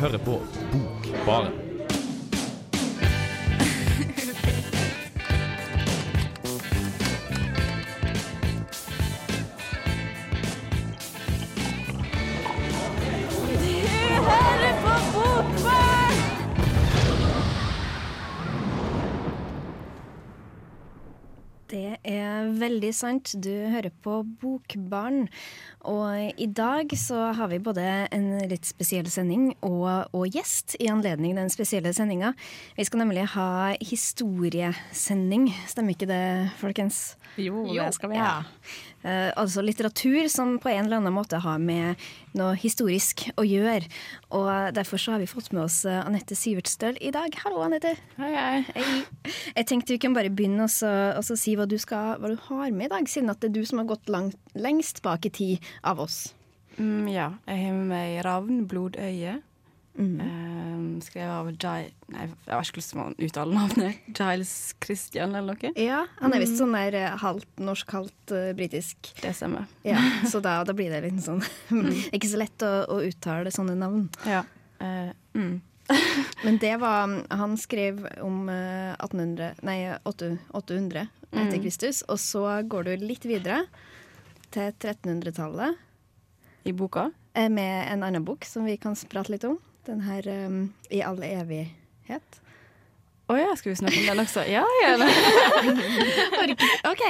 hører på Bokbaren. Veldig sant. Du hører på Bokbarn. Og i dag så har vi både en litt spesiell sending og, og gjest i anledning den spesielle sendinga. Vi skal nemlig ha historiesending. Stemmer ikke det, folkens? Jo, det skal vi ha. Eh, altså litteratur som på en eller annen måte har med noe historisk å gjøre. Og derfor så har vi fått med oss eh, Anette Sivertsdøl i dag. Hallo, Anette. Hei, hei. Hei. Jeg tenkte vi kan bare begynne å si hva du, skal, hva du har med i dag, siden at det er du som har gått langt, lengst bak i tid av oss. Mm, ja, jeg har med meg Ravn, blodøye. Mm. Um, skrevet av Gi Nei, jeg har ikke lyst til å uttale navnet. Giles Christian eller noe. Ja, Han er visst sånn der eh, halvt norsk, halvt uh, britisk. Det stemmer. Ja, Så da, da blir det litt sånn Ikke så lett å, å uttale sånne navn. Ja. Uh, mm. Men det var Han skrev om uh, 1800 Nei, 800 etter Mm. Kristus, og så går du litt videre til 1300-tallet I boka. med en annen bok som vi kan prate litt om. Den her um, I all evighet. Å ja, skal vi snakke om den også? Ja, gjerne. OK.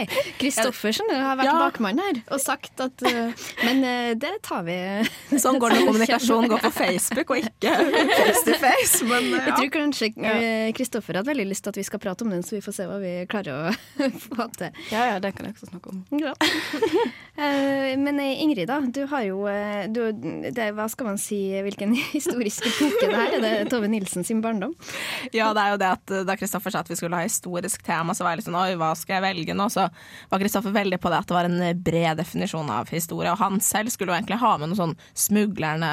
Kristoffersen har vært Ja. bakmann her og sagt at uh, Men uh, det tar vi. Sånn går det når kommunikasjon går på Facebook og ikke face to face. Men Jeg ja. tror kanskje eh, Kristoffer hadde veldig lyst til at vi skal prate om den, så vi får se hva vi klarer å få til. Ja, ja, det kan jeg også snakke om. Ja. Eh, Men Ingrid, da. Du har jo du, det, Hva skal man si, hvilken historisk epoke det her? Er det Tove Nilsen sin barndom? ja, det er jo det at eh, da Kristoffer sa at vi skulle ha historisk tema, så var jeg litt sånn oi, hva skal jeg velge nå? Så var Kristoffer veldig på det at det var en eh, bred definisjon av historie, og han selv skulle jo egentlig ha med noe sånn smuglerne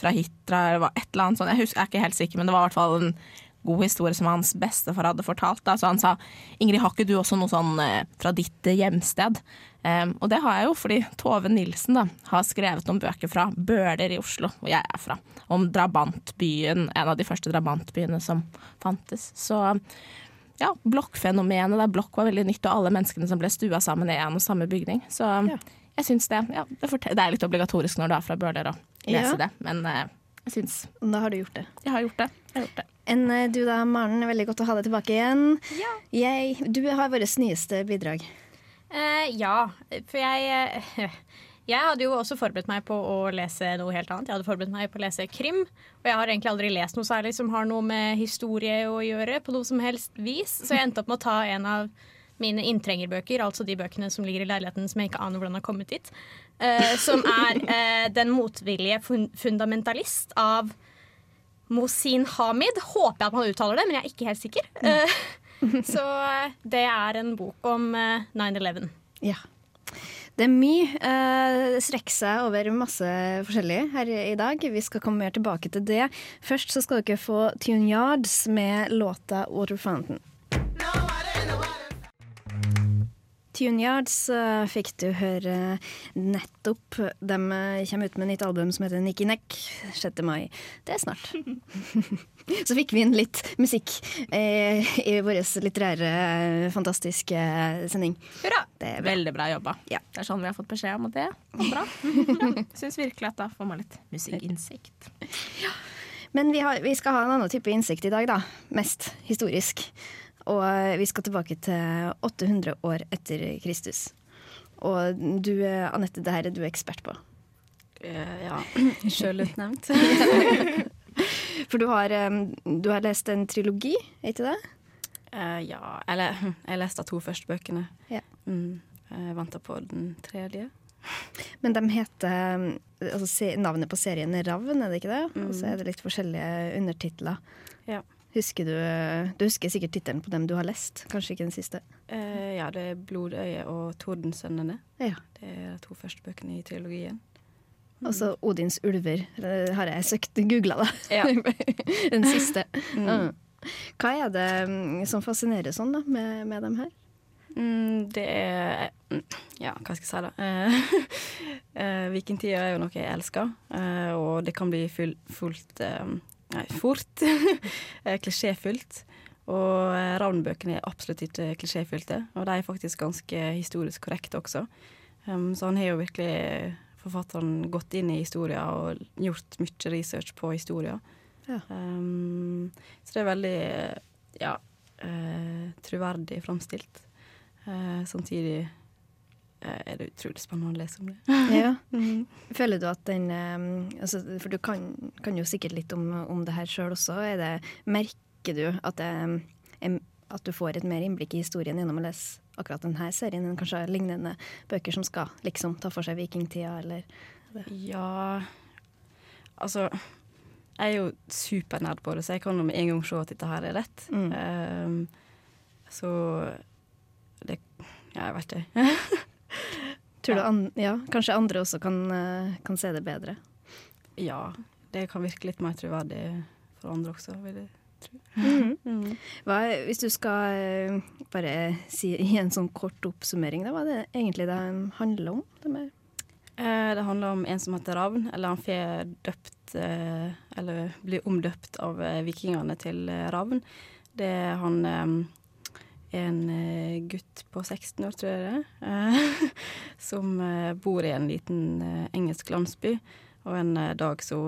fra Hitra eller et eller annet sånt. Jeg, husker, jeg er ikke helt sikker, men det var i hvert fall en god historie som hans bestefar hadde fortalt. Da. Så han sa Ingrid, har ikke du også noe sånn eh, fra ditt eh, hjemsted? Em, og det har jeg jo, fordi Tove Nilsen da, har skrevet noen bøker fra Bøler i Oslo, hvor jeg er fra. Om drabantbyen, en av de første drabantbyene som fantes. Så ja, blokkfenomenet der blokk var veldig nytt, og alle menneskene som ble stua sammen i en og samme bygning. Så jeg syns det, ja, det, det er litt obligatorisk når du er fra Bøler å lese Ja. det, men eh, jeg syns Da har du gjort det. jeg har gjort det. Jeg har gjort det. Enn eh, du da, Maren. Veldig godt å ha deg tilbake igjen. Jeg, du har vårt nyeste bidrag. Eh, ja, for jeg eh, Jeg hadde jo også forberedt meg på å lese noe helt annet. Jeg hadde forberedt meg på å lese krim. Og jeg har egentlig aldri lest noe særlig som har noe med historie å gjøre. på noe som helst vis. Så jeg endte opp med å ta en av mine inntrengerbøker, altså de bøkene som ligger i leiligheten som jeg ikke aner hvordan har kommet dit. eh, som er eh, 'Den motvillige fun fundamentalist' av Mosin Hamid. Håper jeg at man uttaler det, men jeg er ikke helt sikker. Eh, så eh, det er en bok om eh, 9-11. Ja. Det er mye. Eh, Det strekker seg over masse forskjellig her i dag. Vi skal komme mer tilbake til det. Først så skal dere få Tune Yards med låta 'Water Fountain'. Tune Yards eh, fikk du høre nettopp. De eh, kommer ut med nytt album som heter Nikki Neck 6. mai. Det er snart. Så fikk vi inn litt musikk eh, i vår litterære, eh, fantastiske sending. Hurra! Det er bra. Veldig bra jobba. Ja. Det er sånn vi har fått beskjed om at det var bra. Syns virkelig at da får man litt musikkinnsikt. Men vi, har, vi skal ha en annen type innsikt i dag, da. Mest historisk. Og eh, vi skal tilbake til 800 år etter Kristus. Og du, eh, Anette, det her er du ekspert på. Eh, ja, sjølutnevnt. For du har, eh, du har lest en trilogi, er ikke det? Uh, ja, eller jeg leste de to første bøkene. Ja. Mm, jeg venter på den tredje. Men de heter altså, Navnet på serien er Ravn, er det ikke det? Og så er det litt forskjellige undertitler. Ja. Husker du, du husker sikkert tittelen på dem du har lest, kanskje ikke den siste? Eh, ja, det er 'Blodøye' og 'Tordensønnene'. Ja. Det er de to første bøkene i trilogien. Og så Odins ulver, har jeg søkt googla, da. Ja. den siste. Ja. Hva er det mm, som fascinerer sånn da, med, med dem her? Mm, det er mm, Ja, hva skal jeg si, da? Eh, Eh, Vikingtida er jo noe jeg elsker, eh, og det kan bli full, fullt eh, Nei, fort eh, klisjéfullt. Og eh, Ravn-bøkene er absolutt ikke klisjéfylte, og de er faktisk ganske historisk korrekte også. Um, så han har jo virkelig, forfatteren, gått inn i historia og gjort mye research på historia. Ja. Um, så det er veldig, ja, uh, troverdig framstilt. Uh, samtidig eh, er det utrolig spennende å lese om det. Ja. Føler du at den eh, altså, For du kan, kan jo sikkert litt om, om det her sjøl også. Er det, merker du at, det, at du får et mer innblikk i historien gjennom å lese akkurat denne serien enn kanskje lignende bøker som skal liksom ta for seg vikingtida, eller Ja Altså, jeg er jo supernerd på det, så jeg kan jo med en gang se at dette her er rett. Mm. Um, så det Ja, jeg vet ikke. Tror du an, ja, kanskje andre også kan, eh, kan se det bedre? ja, det kan virke litt mer troverdig for andre også, vil jeg tro. Mhm. Hva, er- hvis du skal eh, bare si i en sånn kort oppsummering, da, hva er det egentlig det handler om? Det med Eh, det handler om en som heter Ravn, eller han får døpt Eller blir omdøpt av vikingene til Ravn. Det er han en eh, gutt på 16 år, tror jeg det er, eh, som eh, bor i en liten engelsk landsby. Og en dag så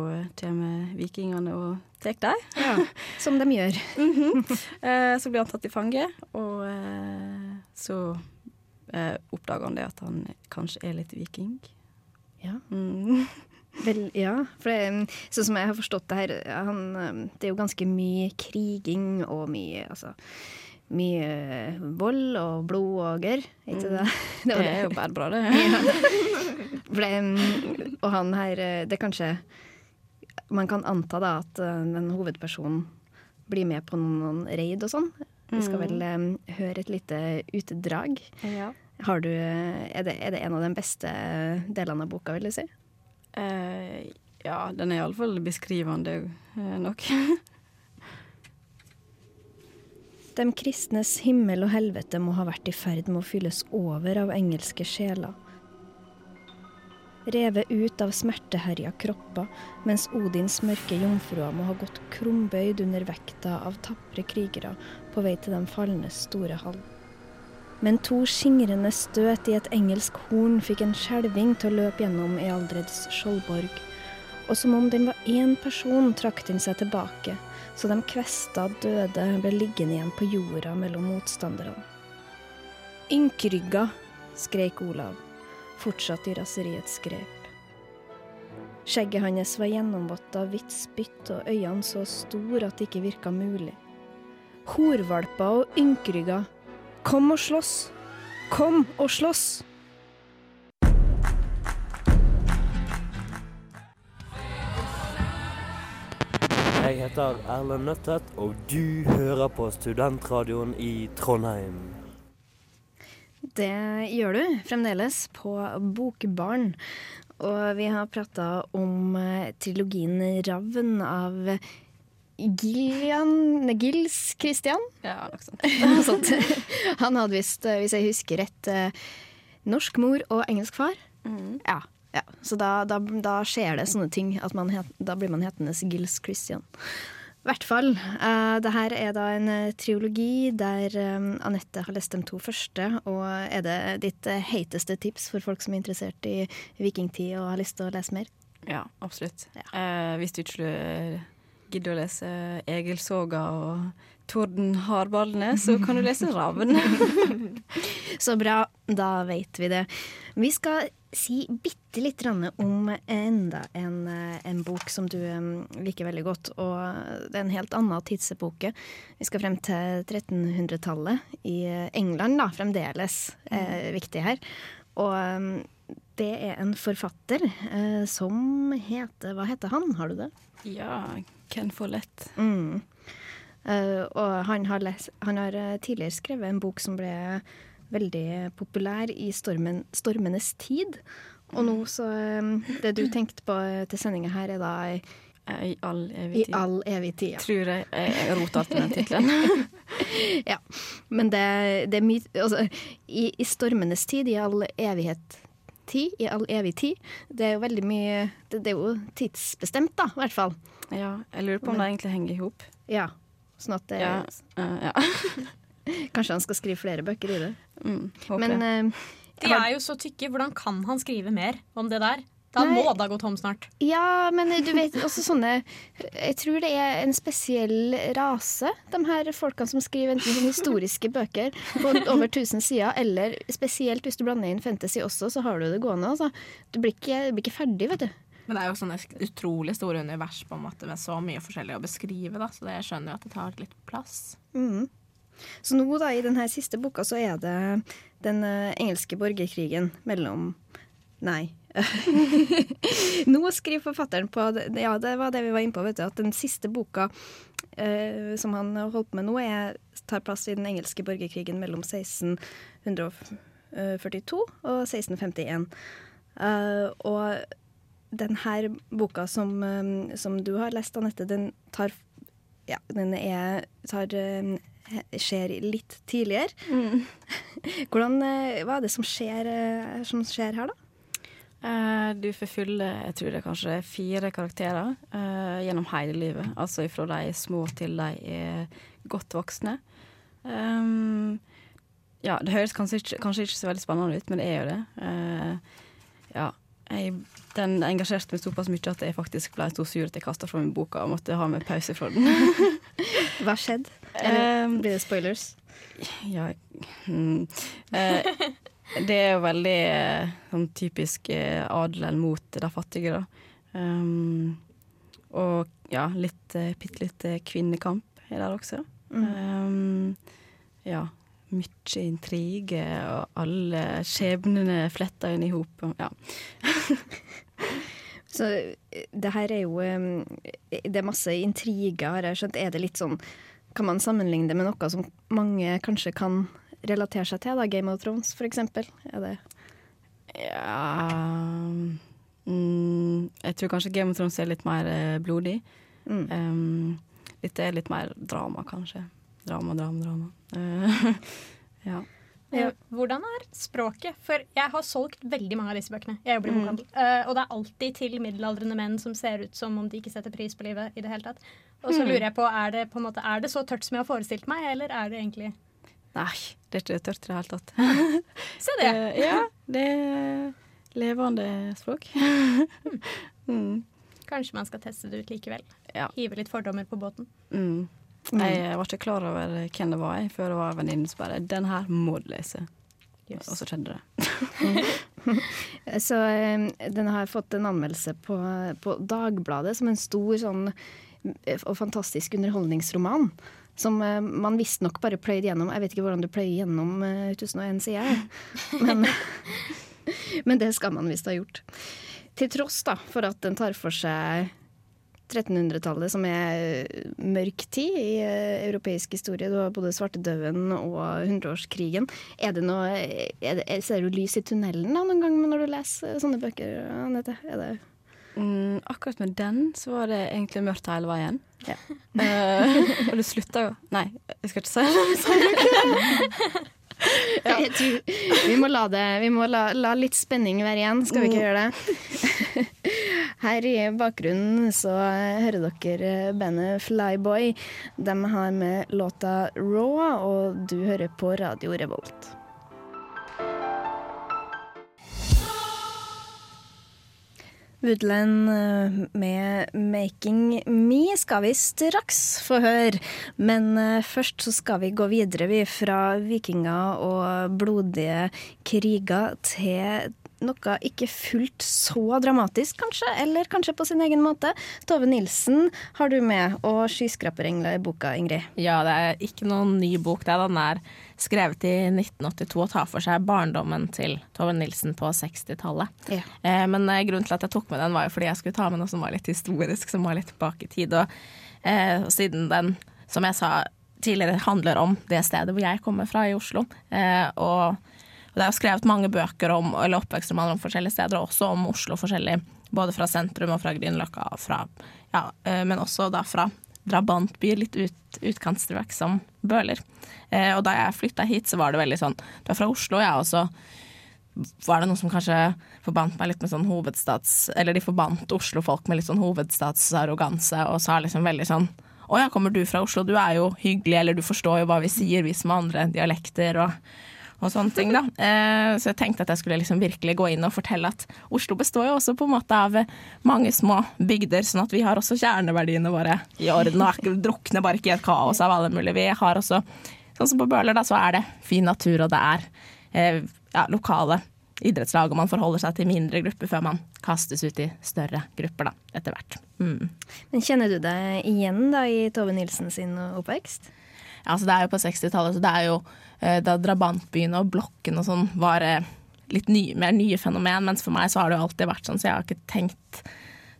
kommer vikingene og tar dem. Som de gjør. Eh, så blir han tatt i fange, og så oppdager han det at han kanskje er litt viking. Ja. Mm. Vel, ja, for det, mm, sånn som jeg har forstått det her, han, det er jo ganske mye kriging og mye altså, mye eh, vold og blod og gørr, ikke det? Det det er jo bare bra, det. ja. mm, og han her, eh, det er kanskje Man kan anta da at eh, den hovedpersonen blir med på noen, raid og sånn. Vi skal vel um, høre et lite utedrag. Ja. Har du, er, det, er det en av de beste delene av boka, vil du si? Uh, ja, den er iallfall beskrivende nok. De kristnes himmel og helvete må ha vært i ferd med å fylles over av engelske sjeler. Revet ut av smerteherja kropper, mens Odins mørke jomfruer må ha gått krumbøyd under vekta av tapre krigere på vei til den falnes store hall. Men to skingrende støt i et engelsk horn fikk en skjelving til å løpe gjennom Ealdreds skjoldborg, og som om den var én person, trakk den seg tilbake, så de kvesta døde ble liggende igjen på jorda mellom motstanderne. Ynkrygga, skrek Olav, fortsatt i raseriets grep. Skjegget hans var gjennomvått av hvitt spytt og øynene så store at det ikke virka mulig. Horvalper og ynkrygger, kom og slåss! Kom og slåss! Jeg heter Erlend Nøttet, og du hører på Studentradioen i Trondheim. Det gjør du fremdeles på Bokbarn. Og vi har prata om eh, trilogien Ravn av Gillian Gils Christian. Ja, noe sånt. Sånt. Han hadde visst, eh, hvis jeg husker rett, eh, norsk mor og engelsk far. Ja, ja. Så da, da, da skjer det sånne ting. At man het, da blir man hetende Gils Christian. I hvert fall. Uh, det her er da en eh, triologi der um, Anette har lest de to første. Og er det ditt heiteste tips for folk som er interessert i vikingtid og har lyst til å lese mer? Ja, absolutt. Ja. Uh, hvis du ikke eh, gidder å lese Egil Soga og Torden Hardballene, så kan du lese Ravn. Så bra, da vet vi det. Vi skal si bitte litt om enda en, eh, en bok som du liker veldig godt. Og det er en helt annen tidsepoke. Vi skal frem til 1300-tallet i England, da, fremdeles eh, viktig her. Og det er en forfatter eh, som heter Hva heter han? Har du det? ja, Ken Follett. Mm. Eh, og han har, les, han har tidligere skrevet en bok som ble veldig populær i stormen, stormenes tid. Og nå så eh, Det du tenkte på til sendinga her, er da i, all evig i tid. all evig tid. Ja. Tror jeg jeg rota til den tittelen. ja. Men det, det er mye Altså, i, i stormenes tid, i all evighet tid, i all evig tid. Det er jo veldig mye Det, det er jo tidsbestemt, da, i hvert fall. Ja, jeg lurer på om det egentlig henger i hop. Ja. Sånn at det, Ja, Uh, ja. kanskje han skal skrive flere bøker i det. Mm, Men eh, De er jo så tykke. Hvordan kan han skrive mer om det der? Da Nei. må det ha gått tom snart. Ja, men du vet også sånne Jeg tror det er en spesiell rase, de her folkene som skriver enten historiske bøker på over 1000 sider, eller spesielt hvis du blander inn fantasy også, så har du det gående. Altså. Du blir ikke, blir ikke ferdig, vet du. Men det er jo sånne utrolig store univers på en måte med så mye forskjellig å beskrive, da, så det jeg skjønner jo at det tar litt plass. Mhm. Så nå da, i denne siste boka, så er det den eh, engelske borgerkrigen mellom Nei. nå skriver forfatteren på Ja, det var det vi var inne på, vet du. At den siste boka eh, som han holdt på med nå, er, tar plass i den engelske borgerkrigen mellom 1642 og 1651. Uh, og den her boka som, eh, som du har lest, Anette, den tar ja, den er, tar, eh, skjer litt tidligere. Hvordan, eh, hva er det som skjer, eh, som skjer her, da? Eh, du forfyller jeg tror det er kanskje fire karakterer uh, gjennom hele livet. Altså fra de er små til de er godt voksne. Um, ja, det høres kanskje ikke, kanskje ikke så veldig spennende ut, men det er jo det. Uh, ja, jeg, den engasjerte meg såpass mye at jeg faktisk ble så sur at jeg kasta fra meg boka og måtte ha med pause fra den. Hva skjedde? Eller Um, blir det spoilers? Ja mm, eh, Det er jo veldig eh, sånn typisk eh, adelen mot de fattige, da. Um, og ja, litt, eh, bitte litt kvinnekamp er der også. Um, ja. Mye intrige, og alle skjebnene fletta inn i hop. Ja. Så det her er jo Det er masse intriger, har jeg skjønt. Er det litt sånn Kan man sammenligne det med noe som mange kanskje kan relatere seg til? da? Game of Thrones, for eksempel. Er det ja mm, Jeg tror kanskje Game of Thrones er litt mer eh, blodig. mm. Um, dette er litt mer drama, kanskje. Drama, drama, drama. Uh, ja. Ja. Eh, Hvordan er språket? For jeg har solgt veldig mange av disse bøkene. Jeg jobber i Mm. bokhandel. Eh, og det er alltid til middelaldrende menn som ser ut som om de ikke setter pris på livet i det hele tatt. Og Mm. så lurer jeg på, er det, på måte, er det så tørt som jeg har forestilt meg, eller er det egentlig Nei, det er ikke tørt i det hele tatt. Se det! Uh, ja, det er levende språk. mm. Kanskje man skal teste det ut likevel. Ja. Hive litt fordommer på båten. Mm. Jeg var ikke klar over hvem det var, jeg, før det var en venninne som bare 'Den her må du lese'. Yes. Og så skjedde det. Så um, den har fått en anmeldelse på, på Dagbladet som en stor sånn eh, og fantastisk underholdningsroman. Som uh, man visstnok bare pløyd gjennom. Jeg vet ikke hvordan du pløyer gjennom uh, 1001 sider, men, men det skal man visst ha gjort. Til tross da, for at den tar for seg 1300-tallet, som er eh, mørk tid i eh, europeisk historie. Du har både svartedauden og hundreårskrigen. Er det noe, er det, ser du lys i tunnelen da, noen gang når du leser sånne bøker, Anette? Er det Mm, akkurat med den så var det egentlig mørkt hele veien. Ja. uh, og det slutta jo Nei, jeg skal ikke si det. Ja. tror Vi må la det Vi må la, la litt spenning være igjen, skal vi ikke gjøre det? Her i bakgrunnen så hører dere bandet Flyboy. De har med låta Raw, og du hører på Radio Revolt. Woodland eh, med 'Making Me' skal vi straks få høre. Men eh, først så skal vi gå videre vi fra vikinger og blodige kriger til noe ikke fullt så dramatisk, kanskje, eller kanskje på sin egen måte. Tove Nilsen har du med, og 'Skyskraperengler' i boka, Ingrid. Ja, det er ikke noen ny bok. Det er Den der skrevet i 1982 og tar for seg barndommen til Tove Nilsen på 60-tallet. Ja. Eh, men eh, grunnen til at jeg tok med den, var jo fordi jeg skulle ta med noe som var litt historisk, som var litt bak i tid. Og, eh, og siden den, som jeg sa tidligere, handler om det stedet hvor jeg kommer fra, i Oslo. Eh, og, og det er skrevet mange bøker om, eller oppvekstromaner om forskjellige steder, og også om Oslo forskjellig. Både fra sentrum og fra Grünerløkka, ja, eh, men også da fra drabantbyer, litt ut, utkantstrøk som Bøler. Eh, og da jeg flytta hit, så var det veldig sånn Du er fra Oslo, ja, og så var det noe som kanskje forbandt meg litt med sånn hovedstats... Eller de forbandt Oslo-folk med litt sånn hovedstatsarroganse, og sa liksom veldig sånn Å ja, kommer du fra Oslo? Du er jo hyggelig, eller du forstår jo hva vi sier, vi som har andre dialekter, og, og sånne ting, da. Eh, så jeg tenkte at jeg skulle liksom virkelig gå inn og fortelle at Oslo består jo også på en måte av mange små bygder, sånn at vi har også kjerneverdiene våre i orden, og er ikke, drukner bare ikke i et kaos av alle mulige. Vi har også Sånn som på Bøler, da, så er det fin natur, og det er eh, ja, lokale idrettslag, og man forholder seg til mindre grupper før man kastes ut i større grupper da, etter hvert. Mm. Men kjenner du deg igjen da i Tove Nilsen sin oppvekst? Ja, altså det er jo på 60-tallet, så det er jo eh, da drabantbyene og blokken og sånn var eh, litt ny, mer nye fenomen, mens for meg så har det jo alltid vært sånn, så jeg har ikke tenkt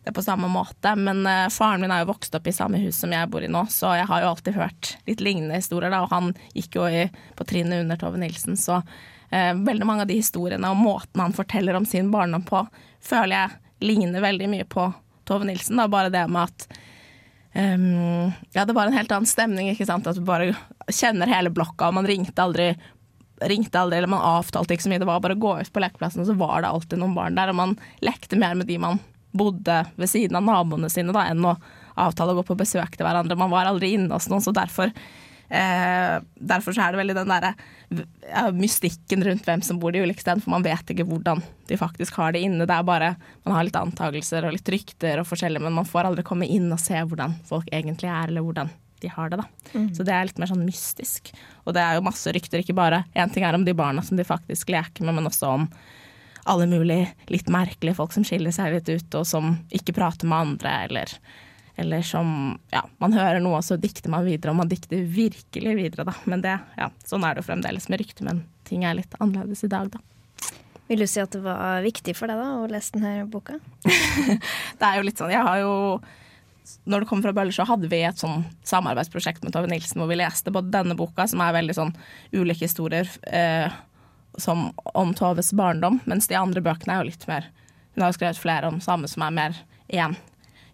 det på samme måte. Men uh, faren min er jo vokst opp i samme hus som jeg bor i nå, så jeg har jo alltid hørt litt lignende historier, da, og han gikk jo i, på trinnet under Tove Nilsen, så uh, veldig mange av de historiene og måten han forteller om sin barndom på, føler jeg ligner veldig mye på Tove Nilsen, da, bare det med at um, ja, det var en helt annen stemning, ikke sant. At du bare kjenner hele blokka, og man ringte aldri ringte aldri, eller man avtalte ikke så mye. Det var bare å gå ut på lekeplassen, og så var det alltid noen barn der. Og man lekte mer med de man bodde ved siden av naboene sine da, enn å avtale å gå på besøk til hverandre. Man var aldri inne hos noen, så derfor eh, Derfor så er det veldig den derre mystikken rundt hvem som bor de ulike stedene, for man vet ikke hvordan de faktisk har det inne. Det er bare Man har litt antakelser og litt rykter og forskjellig, men man får aldri komme inn og se hvordan folk egentlig er, eller hvordan de har det, da. Mm. Så det er litt mer sånn mystisk. Og det er jo masse rykter, ikke bare én ting er om de barna som de faktisk leker med, men også om alle mulige litt merkelige folk som skiller seg litt ut, og som ikke prater med andre, eller, eller som Ja, man hører noe, og så dikter man videre, og man dikter virkelig videre, da. Men det, ja, sånn er det jo fremdeles med rykter, men ting er litt annerledes i dag, da. Vil du si at det var viktig for deg da, å lese denne boka? det er jo litt sånn, jeg har jo når det kom fra Bøller, så hadde vi et sånn samarbeidsprosjekt med Tove Nilsen hvor vi leste både denne boka, som er veldig sånn ulike historier eh, som, om Toves barndom, mens de andre bøkene er jo litt mer Hun har jo skrevet flere om samme som er mer én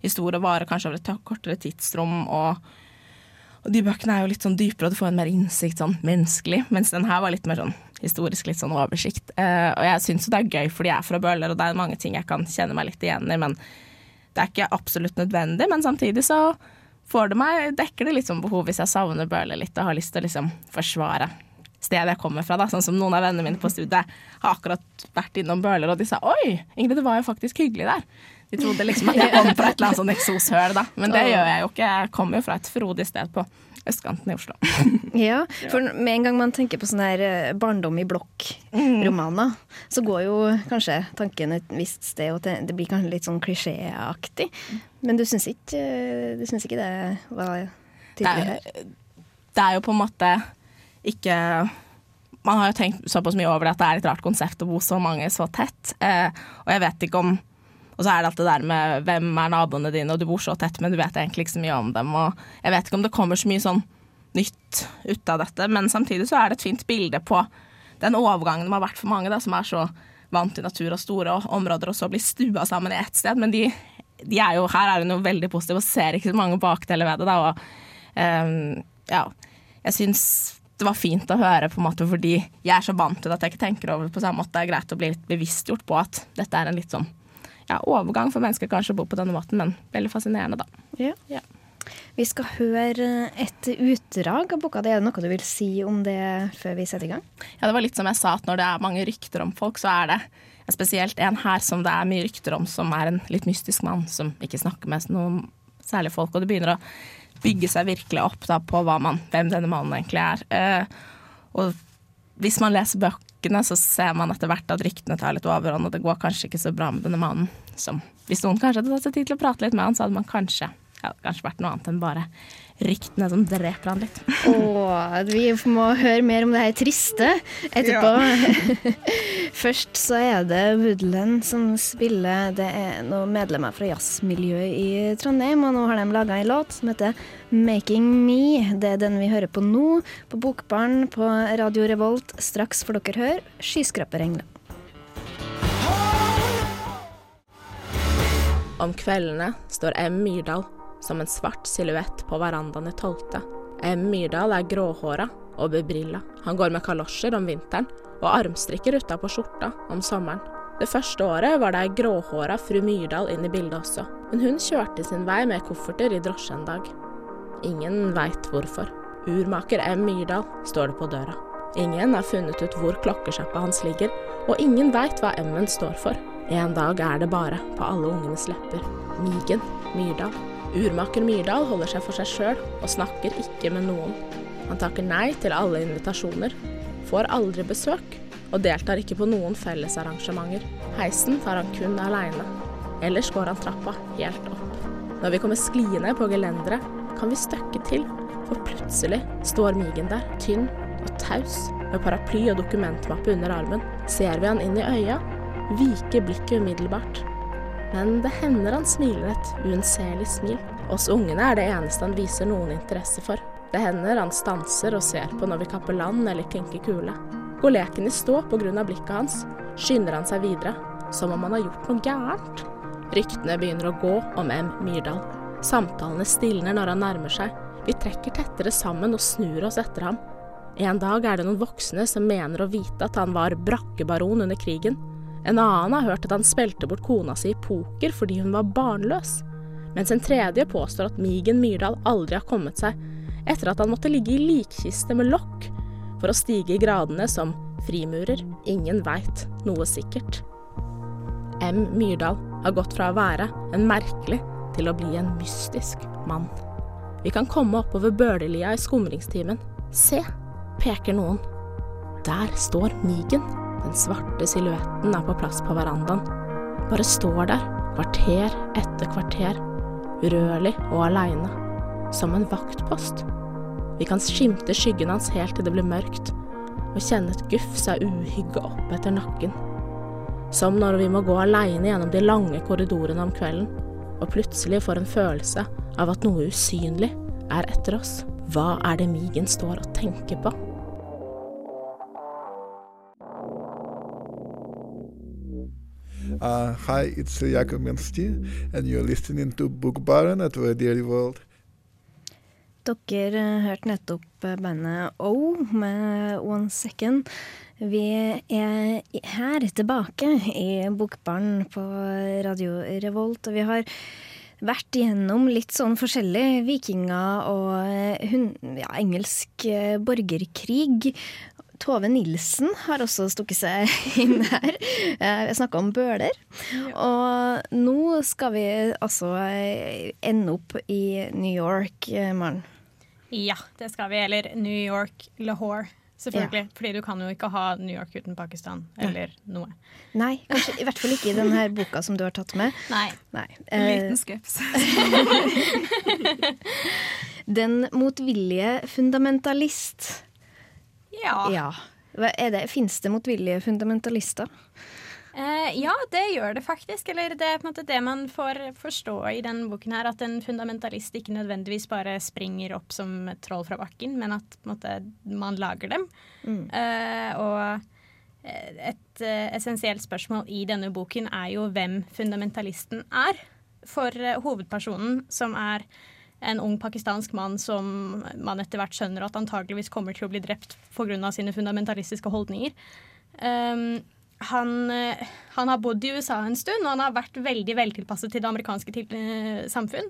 historie, varer kanskje over et kortere tidsrom. og og de bøkene er jo litt sånn dypere, og du får en mer innsikt sånn menneskelig. Mens den her var litt mer sånn historisk, litt sånn oversikt. Uh, og jeg syns jo det er gøy fordi jeg er fra Bøler, og det er mange ting jeg kan kjenne meg litt igjen i. Men det er ikke absolutt nødvendig, men samtidig så får det meg, dekker det litt sånn behov hvis jeg savner Bøler litt og har lyst til å liksom forsvare stedet jeg kommer fra. da, Sånn som noen av vennene mine på studiet har akkurat vært innom Bøler, og de sa 'oi, Ingrid, det var jo faktisk hyggelig der'. De trodde liksom at jeg kom fra et eller annet sånn eksoshøl, da. Men det gjør jeg jo ikke. Jeg kommer jo fra et frodig sted på østkanten i Oslo. ja, for med en gang man tenker på sånn her eh, barndom i blokk-romaner, så går jo kanskje tanken et visst sted, og det blir kanskje litt sånn klisjéaktig. Men du syns ikke, eh, du syns ikke det var tydelig her? Det er jo på en måte ikke Man har jo tenkt såpass mye over det at det er et rart konsept å bo så mange så tett. Eh, og jeg vet ikke om og så er det alt det der med hvem er naboene dine, og du bor så tett, men du vet egentlig ikke så mye om dem. Og jeg vet ikke om det kommer så mye sånn nytt ut av dette, men samtidig så er det et fint bilde på den overgangen som har vært for mange, da, som er så vant til natur og store områder, og så blir stua sammen i ett sted. Men de, de er jo, her er hun jo veldig positiv og ser ikke så mange bakdeler ved det. Da, og um, ja, jeg syns det var fint å høre, på en måte, fordi jeg er så vant til det at jeg ikke tenker over det på samme måte. Det er greit å bli litt bevisstgjort på at dette er en litt sånn ja, overgang for mennesker kanskje å bo på denne måten, men veldig fascinerende, da. Ja. ja. Vi skal høre et utdrag av boka. Er det noe du vil si om det før vi setter i gang? Ja, det var litt som jeg sa, at når det er mange rykter om folk, så er det spesielt en her som det er mye rykter om, som er en litt mystisk mann som ikke snakker med noen særlig folk, og det begynner å bygge seg virkelig opp da, på man, hvem denne mannen egentlig er. Eh, og hvis man leser bøkene, så ser man etter hvert at ryktene tar litt overhånd, og det går kanskje ikke så bra med denne mannen. Som, hvis noen kanskje hadde tatt seg tid til å prate litt med han, så hadde man kanskje, ja, kanskje vært noe annet enn bare ryktene som dreper han litt. Åh, vi må høre mer om det her triste etterpå. Ja. Først så er det Woodland som spiller. Det er noen medlemmer fra jazzmiljøet i Trondheim, og nå har de laga en låt som heter 'Making Me'. Det er den vi hører på nå, på Bokbarn på Radio Revolt. Straks får dere høre 'Skyskraperengler'. Om kveldene står M. Myrdal som en svart silhuett på verandaen i tolvte. M. Myrdal er gråhåra og bebrilla. Han går med kalosjer om vinteren og armstrikker utapå skjorta om sommeren. Det første året var det ei gråhåra fru Myrdal inn i bildet også, men hun kjørte sin vei med kofferter i drosje en dag. Ingen veit hvorfor. Urmaker M. Myrdal står det på døra. Ingen har funnet ut hvor klokkesjappa hans ligger, og ingen veit hva M-en står for. En dag er det bare på alle ungenes lepper. Migen Myrdal. Urmaker Myrdal holder seg for seg sjøl og snakker ikke med noen. Han takker nei til alle invitasjoner, får aldri besøk og deltar ikke på noen fellesarrangementer. Heisen tar han kun aleine. Ellers går han trappa helt opp. Når vi kommer skliende på gelenderet, kan vi støkke til, for plutselig står Migen der, tynn og taus, med paraply og dokumentmappe under armen. Ser vi han inn i øya, viker blikket umiddelbart. Men det hender han smiler et uunnselig smil. Oss ungene er det eneste han viser noen interesse for. Det hender han stanser og ser på når vi kapper land eller klinker kule. Går leken i stå av blikket hans, skynder han seg videre, som om han har gjort noe gærent. Ryktene begynner å gå om M. Myrdal. Samtalene stilner når han nærmer seg. Vi trekker tettere sammen og snur oss etter ham. En dag er det noen voksne som mener å vite at han var brakkebaron under krigen. En annen har hørt at han spilte bort kona si i poker fordi hun var barnløs. Mens en tredje påstår at Migen Myrdal aldri har kommet seg etter at han måtte ligge i likkiste med lokk for å stige i gradene som frimurer. Ingen veit noe sikkert. M. Myrdal har gått fra å være en merkelig til å bli en mystisk mann. Vi kan komme oppover Bølelia i skumringstimen. Se, peker noen. Der står Migen. Den svarte silhuetten er på plass på verandaen. Bare står der, kvarter etter kvarter, urørlig og aleine. Som en vaktpost. Vi kan skimte skyggen hans helt til det blir mørkt, og kjenne et gufs av uhygge opp etter nakken. Som når vi må gå aleine gjennom de lange korridorene om kvelden, og plutselig får en følelse av at noe usynlig er etter oss. Hva er det Migen står og tenker på? Uh, hi, it's Jakob Mensti, and you're listening to Book Baron at Radio World. Dere eh, hørte nettopp eh, bandet O med One Second. Vi er her tilbake i Bokbaren på Radio Revolt, og vi har vært igjennom litt sånn forskjellig vikinger og eh, hun, ja, engelsk borgerkrig. Tove Nilsen har også stukket seg inn her. Vi har snakka om bøler. Og nå skal vi altså eh, ende opp i New York, eh, Maren. Ja, det skal vi. Eller New York, Lahore. Selvfølgelig. Fordi du kan jo ikke ha New York uten Pakistan. Eller noe. Nei, kanskje i hvert fall ikke i denne boka som du har tatt med. Nei. Nei. En Eh, liten skups. Den motvillige fundamentalist. Ja. Ja. Det? Fins det motvillige fundamentalister? Eh, ja, det gjør det faktisk. Eller det er på en måte det man får forstå i denne boken her, at en fundamentalist ikke nødvendigvis bare springer opp som et troll fra bakken, men at måte, man lager dem. Eh, og eh, et eh, essensielt spørsmål i denne boken er jo hvem fundamentalisten er. For eh, hovedpersonen, som er en ung pakistansk mann som man etter hvert skjønner at antageligvis kommer til å bli drept pga. sine fundamentalistiske holdninger. Um, han, han har bodd i USA en stund, og han har vært veldig veltilpasset til det amerikanske til, eh, samfunn.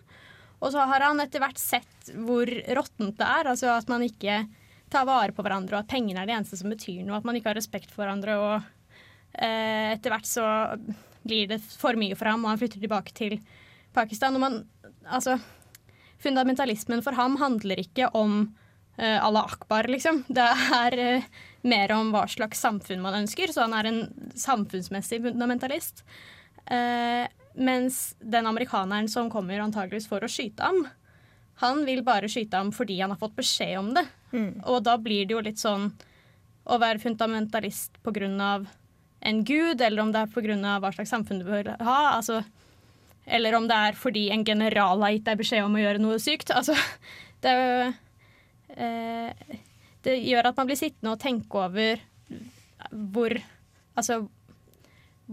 Og så har han etter hvert sett hvor råttent det er, altså at man ikke tar vare på hverandre, og at pengene er det eneste som betyr noe, at man ikke har respekt for hverandre. Og eh, etter hvert så blir det for mye for ham, og han flytter tilbake til Pakistan. Og man, altså, fundamentalismen for ham handler ikke om uh, Allah akbar, liksom. Det er uh, mer om hva slags samfunn man ønsker, så han er en samfunnsmessig fundamentalist. Uh, mens den amerikaneren som kommer antageligvis for å skyte ham, han vil bare skyte ham fordi han har fått beskjed om det. Og da blir det jo litt sånn å være fundamentalist på grunn av en gud, eller om det er på grunn av hva slags samfunn du bør ha. Altså, eller om det er fordi en general har gitt deg beskjed om å gjøre noe sykt. Altså, det, eh, det gjør at man blir sittende og tenke over hvor Altså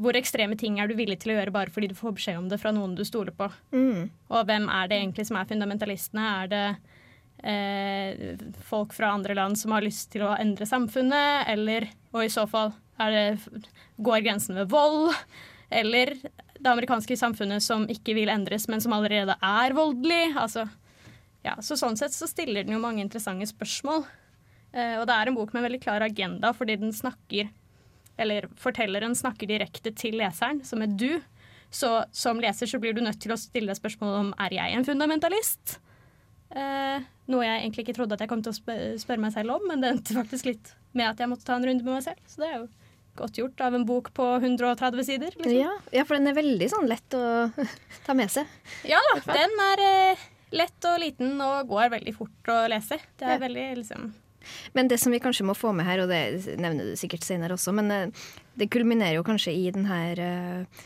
hvor ekstreme ting er du villig til å gjøre bare fordi du får beskjed om det fra noen du stoler på? Og hvem er det egentlig som er fundamentalistene? Er det eh, folk fra andre land som har lyst til å endre samfunnet, eller Og i så fall det, går grensen ved vold, eller det amerikanske samfunnet som ikke vil endres, men som allerede er voldelig. Altså, ja, så sånn sett så stiller den jo mange interessante spørsmål. Eh, og det er en bok med en veldig klar agenda, fordi den snakker Eller fortelleren snakker direkte til leseren, som er du. Så som leser så blir du nødt til å stille deg spørsmål om er jeg en fundamentalist. Eh, noe jeg egentlig ikke trodde at jeg kom til å spørre meg selv om, men det endte faktisk litt med at jeg måtte ta en runde med meg selv. Så det er jo godt gjort av en bok på 130 sider. Liksom. Ja, ja, for den er veldig sånn lett å ta med seg. Ja da, den er eh, lett og liten og går veldig fort å lese. Det er Ja. veldig liksom Men det som vi kanskje må få med her, og det nevner du sikkert senere også, men eh, det kulminerer jo kanskje i den her eh,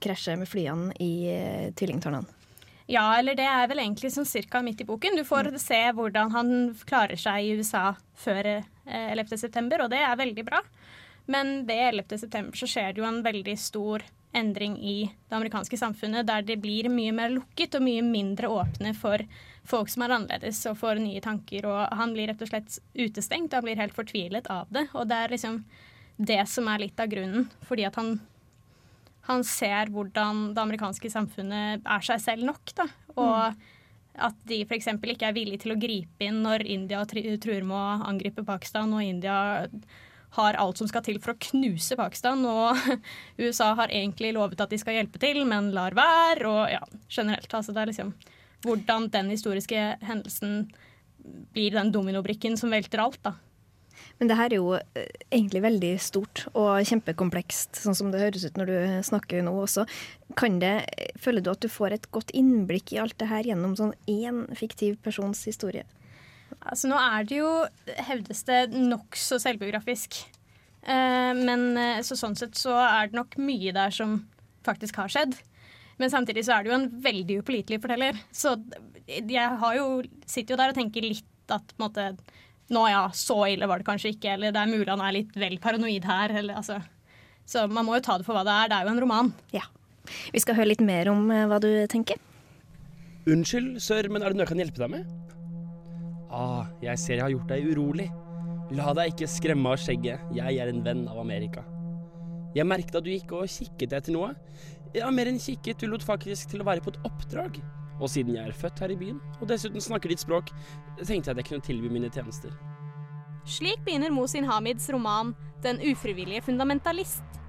krasjet med flyene i uh, tvillingtårnene. Ja, eller det er vel egentlig sånn cirka midt i boken. Du får se hvordan han klarer seg i USA før eh, 11. september, og det er veldig bra. Men det 11. september så skjer det jo en veldig stor endring i det amerikanske samfunnet, der det blir mye mer lukket og mye mindre åpne for folk som er annerledes og får nye tanker. Og han blir rett og slett utestengt og han blir helt fortvilet av det. Og det er liksom det som er litt av grunnen, fordi at han han ser hvordan det amerikanske samfunnet er seg selv nok. Da. Og at de f.eks. ikke er villige til å gripe inn når India tr- truer med å angripe Pakistan, og India har alt som skal til for å knuse Pakistan, og USA har egentlig lovet at de skal hjelpe til, men lar være, og ja, generelt. Altså det er liksom hvordan den historiske hendelsen blir den dominobrikken som velter alt, da. Men det her er jo eh, egentlig veldig stort og kjempekomplekst, sånn som det høres ut når du snakker nå også. Kan det, Føler du at du får et godt innblikk i alt det her gjennom sånn én fiktiv persons historie? Altså, nå er det jo, hevdes det, nokså selvbiografisk. Eh, men eh, så sånn sett så er det nok mye der som faktisk har skjedd. Men samtidig så er det jo en veldig upålitelig forteller. Så jeg har jo, sitter jo der og tenker litt at på en måte, nå ja, så ille var det kanskje ikke, eller det er mulig han er litt vel paranoid her. Eller, altså. Så man må jo ta det for hva det er. Det er jo en roman. Ja. Vi skal høre litt mer om eh, hva du tenker. Unnskyld, sør, men er det noe jeg kan hjelpe deg med? Ah, jeg ser jeg har gjort deg urolig. La deg ikke skremme av skjegget, jeg er en venn av Amerika. Jeg merket at du gikk og kikket etter noe. Ja, mer enn kikket, du lot faktisk til å være på et oppdrag. Og siden jeg er født her i byen, og dessuten snakker ditt språk, tenkte jeg at jeg kunne tilby mine tjenester. Slik begynner Mosin Hamids roman 'Den ufrivillige fundamentalist'.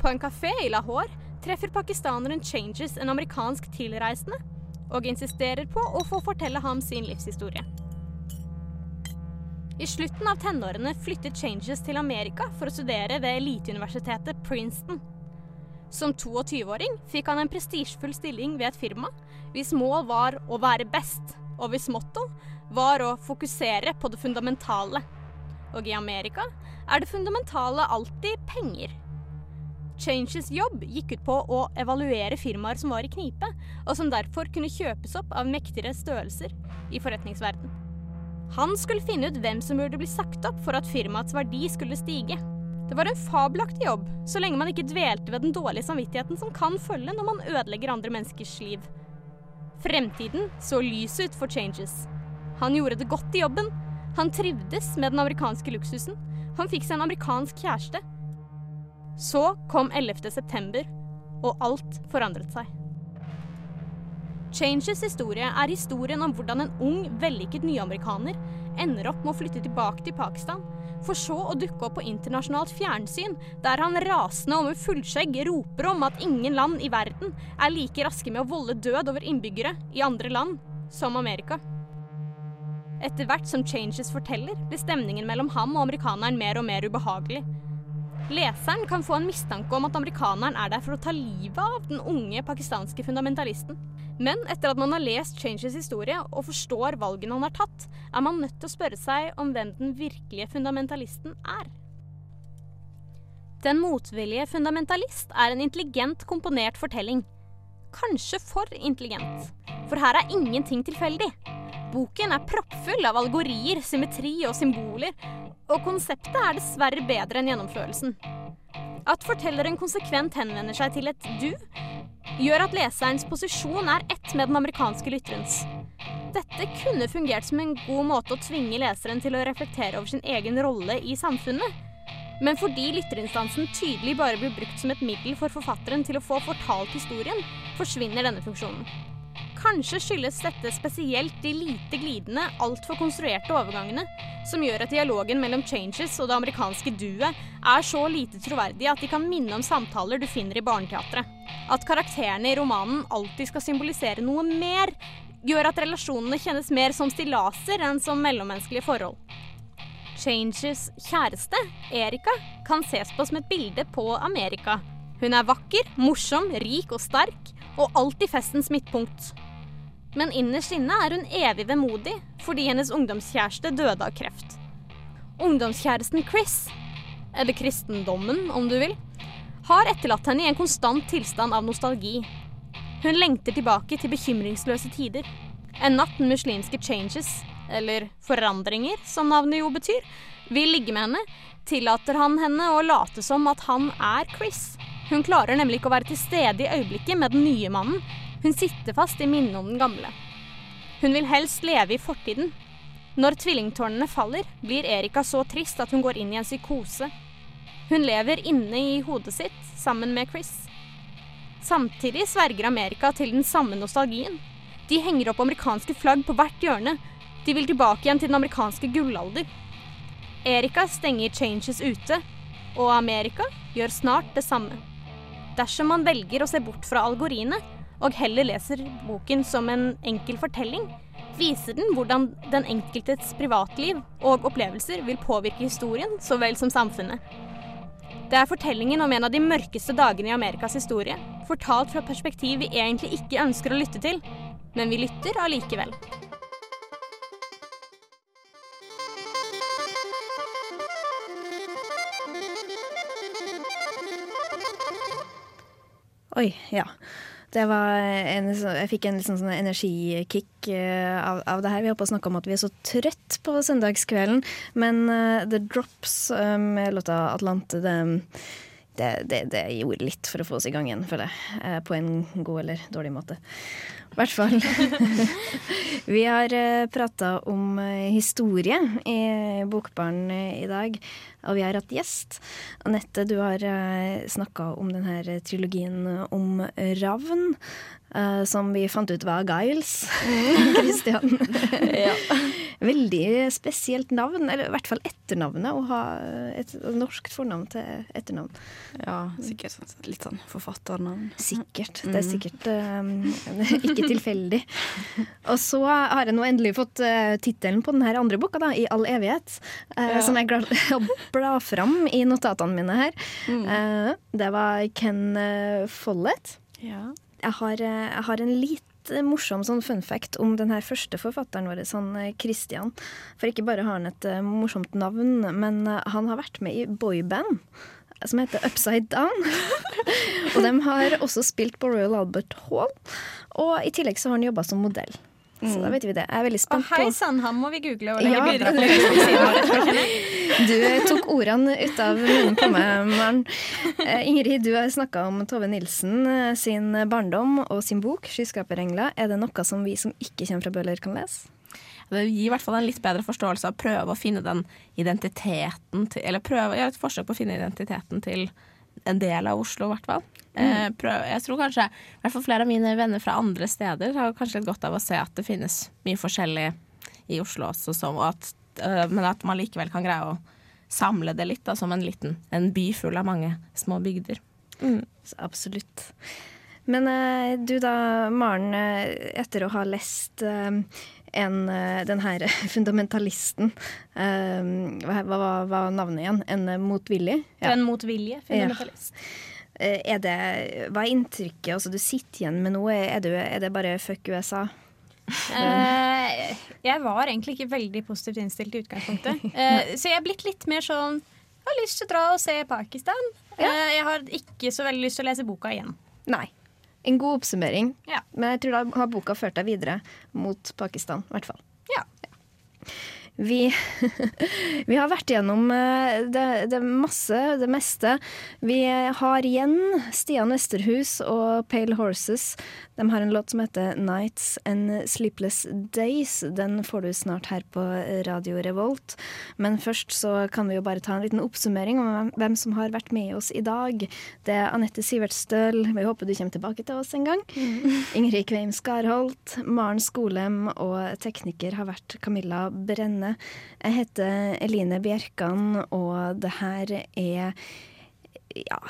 På en kafé i Lahore treffer pakistaneren Changes en amerikansk tilreisende, og insisterer på å få fortelle ham sin livshistorie. I slutten av tenårene flyttet Changes til Amerika for å studere ved eliteuniversitetet Princeton. Som 22-åring fikk han en prestisjefull stilling ved et firma hvis mål var å være best, og hvis motto var å fokusere på det fundamentale. Og i Amerika er det fundamentale alltid penger. Changes jobb gikk ut på å evaluere firmaer som var i knipe, og som derfor kunne kjøpes opp av mektigere størrelser i forretningsverden. Han skulle finne ut hvem som burde bli sagt opp for at firmaets verdi skulle stige. Det var en fabelaktig jobb, så lenge man ikke dvelte ved den dårlige samvittigheten som kan følge når man ødelegger andre menneskers liv. Fremtiden så lys ut for Changes. Han gjorde det godt i jobben. Han trivdes med den amerikanske luksusen. Han fikk seg en amerikansk kjæreste. Så kom 11. september, og alt forandret seg. Changes historie er historien om hvordan en ung, vellykket nyamerikaner ender opp med å flytte tilbake til Pakistan, for så å dukke opp på internasjonalt fjernsyn, der han rasende og med fullskjegg roper om at ingen land i verden er like raske med å volde død over innbyggere i andre land som Amerika. Etter hvert som Changes forteller, blir stemningen mellom ham og amerikaneren mer og mer ubehagelig. Leseren kan få en mistanke om at amerikaneren er der for å ta livet av den unge pakistanske fundamentalisten. Men etter at man har lest Changes historie og forstår valgene han har tatt, er man nødt til å spørre seg om hvem den virkelige fundamentalisten er. Den motvillige fundamentalist er en intelligent komponert fortelling. Kanskje for intelligent, for her er ingenting tilfeldig. Boken er proppfull av algorier, symmetri og symboler, og konseptet er dessverre bedre enn gjennomførelsen. At fortelleren konsekvent henvender seg til et du, gjør at leserens posisjon er ett med den amerikanske lytterens. Dette kunne fungert som en god måte å tvinge leseren til å reflektere over sin egen rolle i samfunnet. Men fordi lytterinstansen tydelig bare blir brukt som et middel for forfatteren til å få fortalt historien, forsvinner denne funksjonen. Kanskje skyldes dette spesielt de lite glidende, altfor konstruerte overgangene, som gjør at dialogen mellom Changes og det amerikanske duet er så lite troverdig at de kan minne om samtaler du finner i barneteatret. At karakterene i romanen alltid skal symbolisere noe mer, gjør at relasjonene kjennes mer som stillaser enn som mellommenneskelige forhold. Changes kjæreste, Erika, kan ses på som et bilde på Amerika. Hun er vakker, morsom, rik og sterk, og alltid festens midtpunkt. Men innerst inne er hun evig vemodig fordi hennes ungdomskjæreste døde av kreft. Ungdomskjæresten Chris, eller kristendommen om du vil, har etterlatt henne i en konstant tilstand av nostalgi. Hun lengter tilbake til bekymringsløse tider. En natt den muslimske changes, eller forandringer som navnet jo betyr, vil ligge med henne, tillater han henne å late som at han er Chris. Hun klarer nemlig ikke å være til stede i øyeblikket med den nye mannen. Hun sitter fast i minnet om den gamle. Hun vil helst leve i fortiden. Når tvillingtårnene faller, blir Erika så trist at hun går inn i en psykose. Hun lever inne i hodet sitt sammen med Chris. Samtidig sverger Amerika til den samme nostalgien. De henger opp amerikanske flagg på hvert hjørne. De vil tilbake igjen til den amerikanske gullalder. Erika stenger Changes ute, og Amerika gjør snart det samme. Dersom man velger å se bort fra algoriene og heller leser boken som en enkel fortelling, viser den hvordan den enkeltes privatliv og opplevelser vil påvirke historien så vel som samfunnet. Det er fortellingen om en av de mørkeste dagene i Amerikas historie, fortalt fra perspektiv vi egentlig ikke ønsker å lytte til, men vi lytter allikevel. Oi, ja. Det var en, jeg fikk en liksom sånn, energikick eh, av, av det her. Vi holdt på å snakke om at vi er så trøtt på søndagskvelden, men uh, The Drops eh, med låta 'Atlante' det, det, det, det gjorde litt for å få oss i gang igjen, føler jeg. Uh, på en god eller dårlig måte. I hvert fall. vi har uh, prata om eh, historie i Bokbaren eh, i dag, og vi har hatt gjest. Anette, du har snakka om denne trilogien om ravn. eh, som vi fant ut var Giles. Christian. Veldig spesielt navn, eller i hvert fall etternavnet, å ha et norsk fornavn til etternavn. Ja, sikkert sånn, litt sånn forfatternavn. Sikkert. Det er sikkert um, ikke tilfeldig. Og så har jeg nå endelig fått uh, tittelen på denne andre boka, da, 'I all evighet', eh, som jeg bla fram i notatene mine her. Uh, det var Ken uh, Follett. Ja. Jeg har, jeg har en litt morsom sånn fun fact om den her første forfatteren vår, eh, Christian. For ikke bare har han et morsomt navn, men han har vært med i boyband som heter Upside Down. og de har også spilt på Royal Albert Hall. Og i tillegg så har han jobba som modell. Så da vet vi det. Jeg er veldig Å, på hei sann, han må vi google over Ja. Du tok ordene ut av munnen på meg, Maren. Eh, Ingrid, du har snakka om Tove Nilsen eh, sin barndom og sin bok 'Skyskraperengler'. Er det noe som vi som ikke kommer fra Bøhler, kan lese? Det gir i hvert fall en litt bedre forståelse av å prøve å finne den identiteten til Eller prøve, gjøre et forsøk på å finne identiteten til en del av Oslo, i hvert fall. Mm. jeg tror kanskje i hvert fall flere av mine venner fra andre steder har kanskje litt godt av å se at det finnes mye forskjellig i Oslo også, som, og at, eh, men at man likevel kan greie å samle det litt da, som en liten en by full av mange små bygder. Mm. absolutt. Men eh, du da, Maren, eh, etter å ha lest eh, en, eh, den her fundamentalisten eh, Hva var navnet igjen? En eh, motvillig? Ja. En motvilje fundamentalist. Ja. Er det, hva er inntrykket? Altså, du sitter igjen med noe. Er, du, er det bare fuck USA? Uh, jeg var egentlig ikke veldig positivt innstilt i utgangspunktet. Uh, så jeg er blitt litt mer sånn Jeg har lyst til å dra og se Pakistan. Uh, jeg har ikke så veldig lyst til å lese boka igjen. Nei. En god oppsummering. Ja. Men jeg tror da har boka ført deg videre mot Pakistan, i hvert fall. Ja. Vi, vi har vært gjennom eh, det, det masse, det meste. Vi har igjen Stian Westerhus og Pale Horses. De har en låt som heter 'Nights and Sleepless Days'. Den får du snart her på Radio Revolt. Men først så kan vi jo bare ta en liten oppsummering om hvem- som har vært med oss i dag. Det er Anette Sivertstøl. Vi håper du kommer tilbake til oss en gang. Ingrid Kveim Skarholt. Maren Skolem og tekniker har vært Camilla Brenne. Jeg heter Eline Bjerkan, og det her er ja,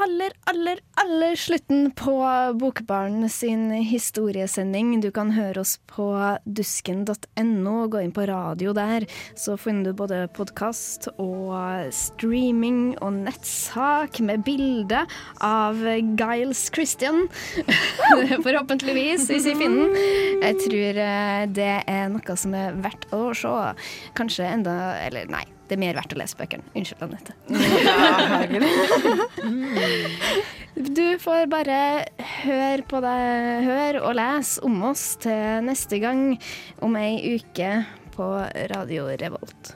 aller, aller, aller slutten på Bokbaren sin historiesending. Du kan høre oss på dusken.no. Gå inn på radio der, så finner du både podkast og streaming og nettsak med bilde av Giles Christian. Forhåpentligvis, hvis vi finner den. Jeg tror eh, det er noe som er verdt å se. Kanskje enda Eller nei. Det er mer verdt å lese bøkene. Unnskyld, Anette. Du får bare høre på deg, hør og les om oss til neste gang om ei uke på Radio Revolt.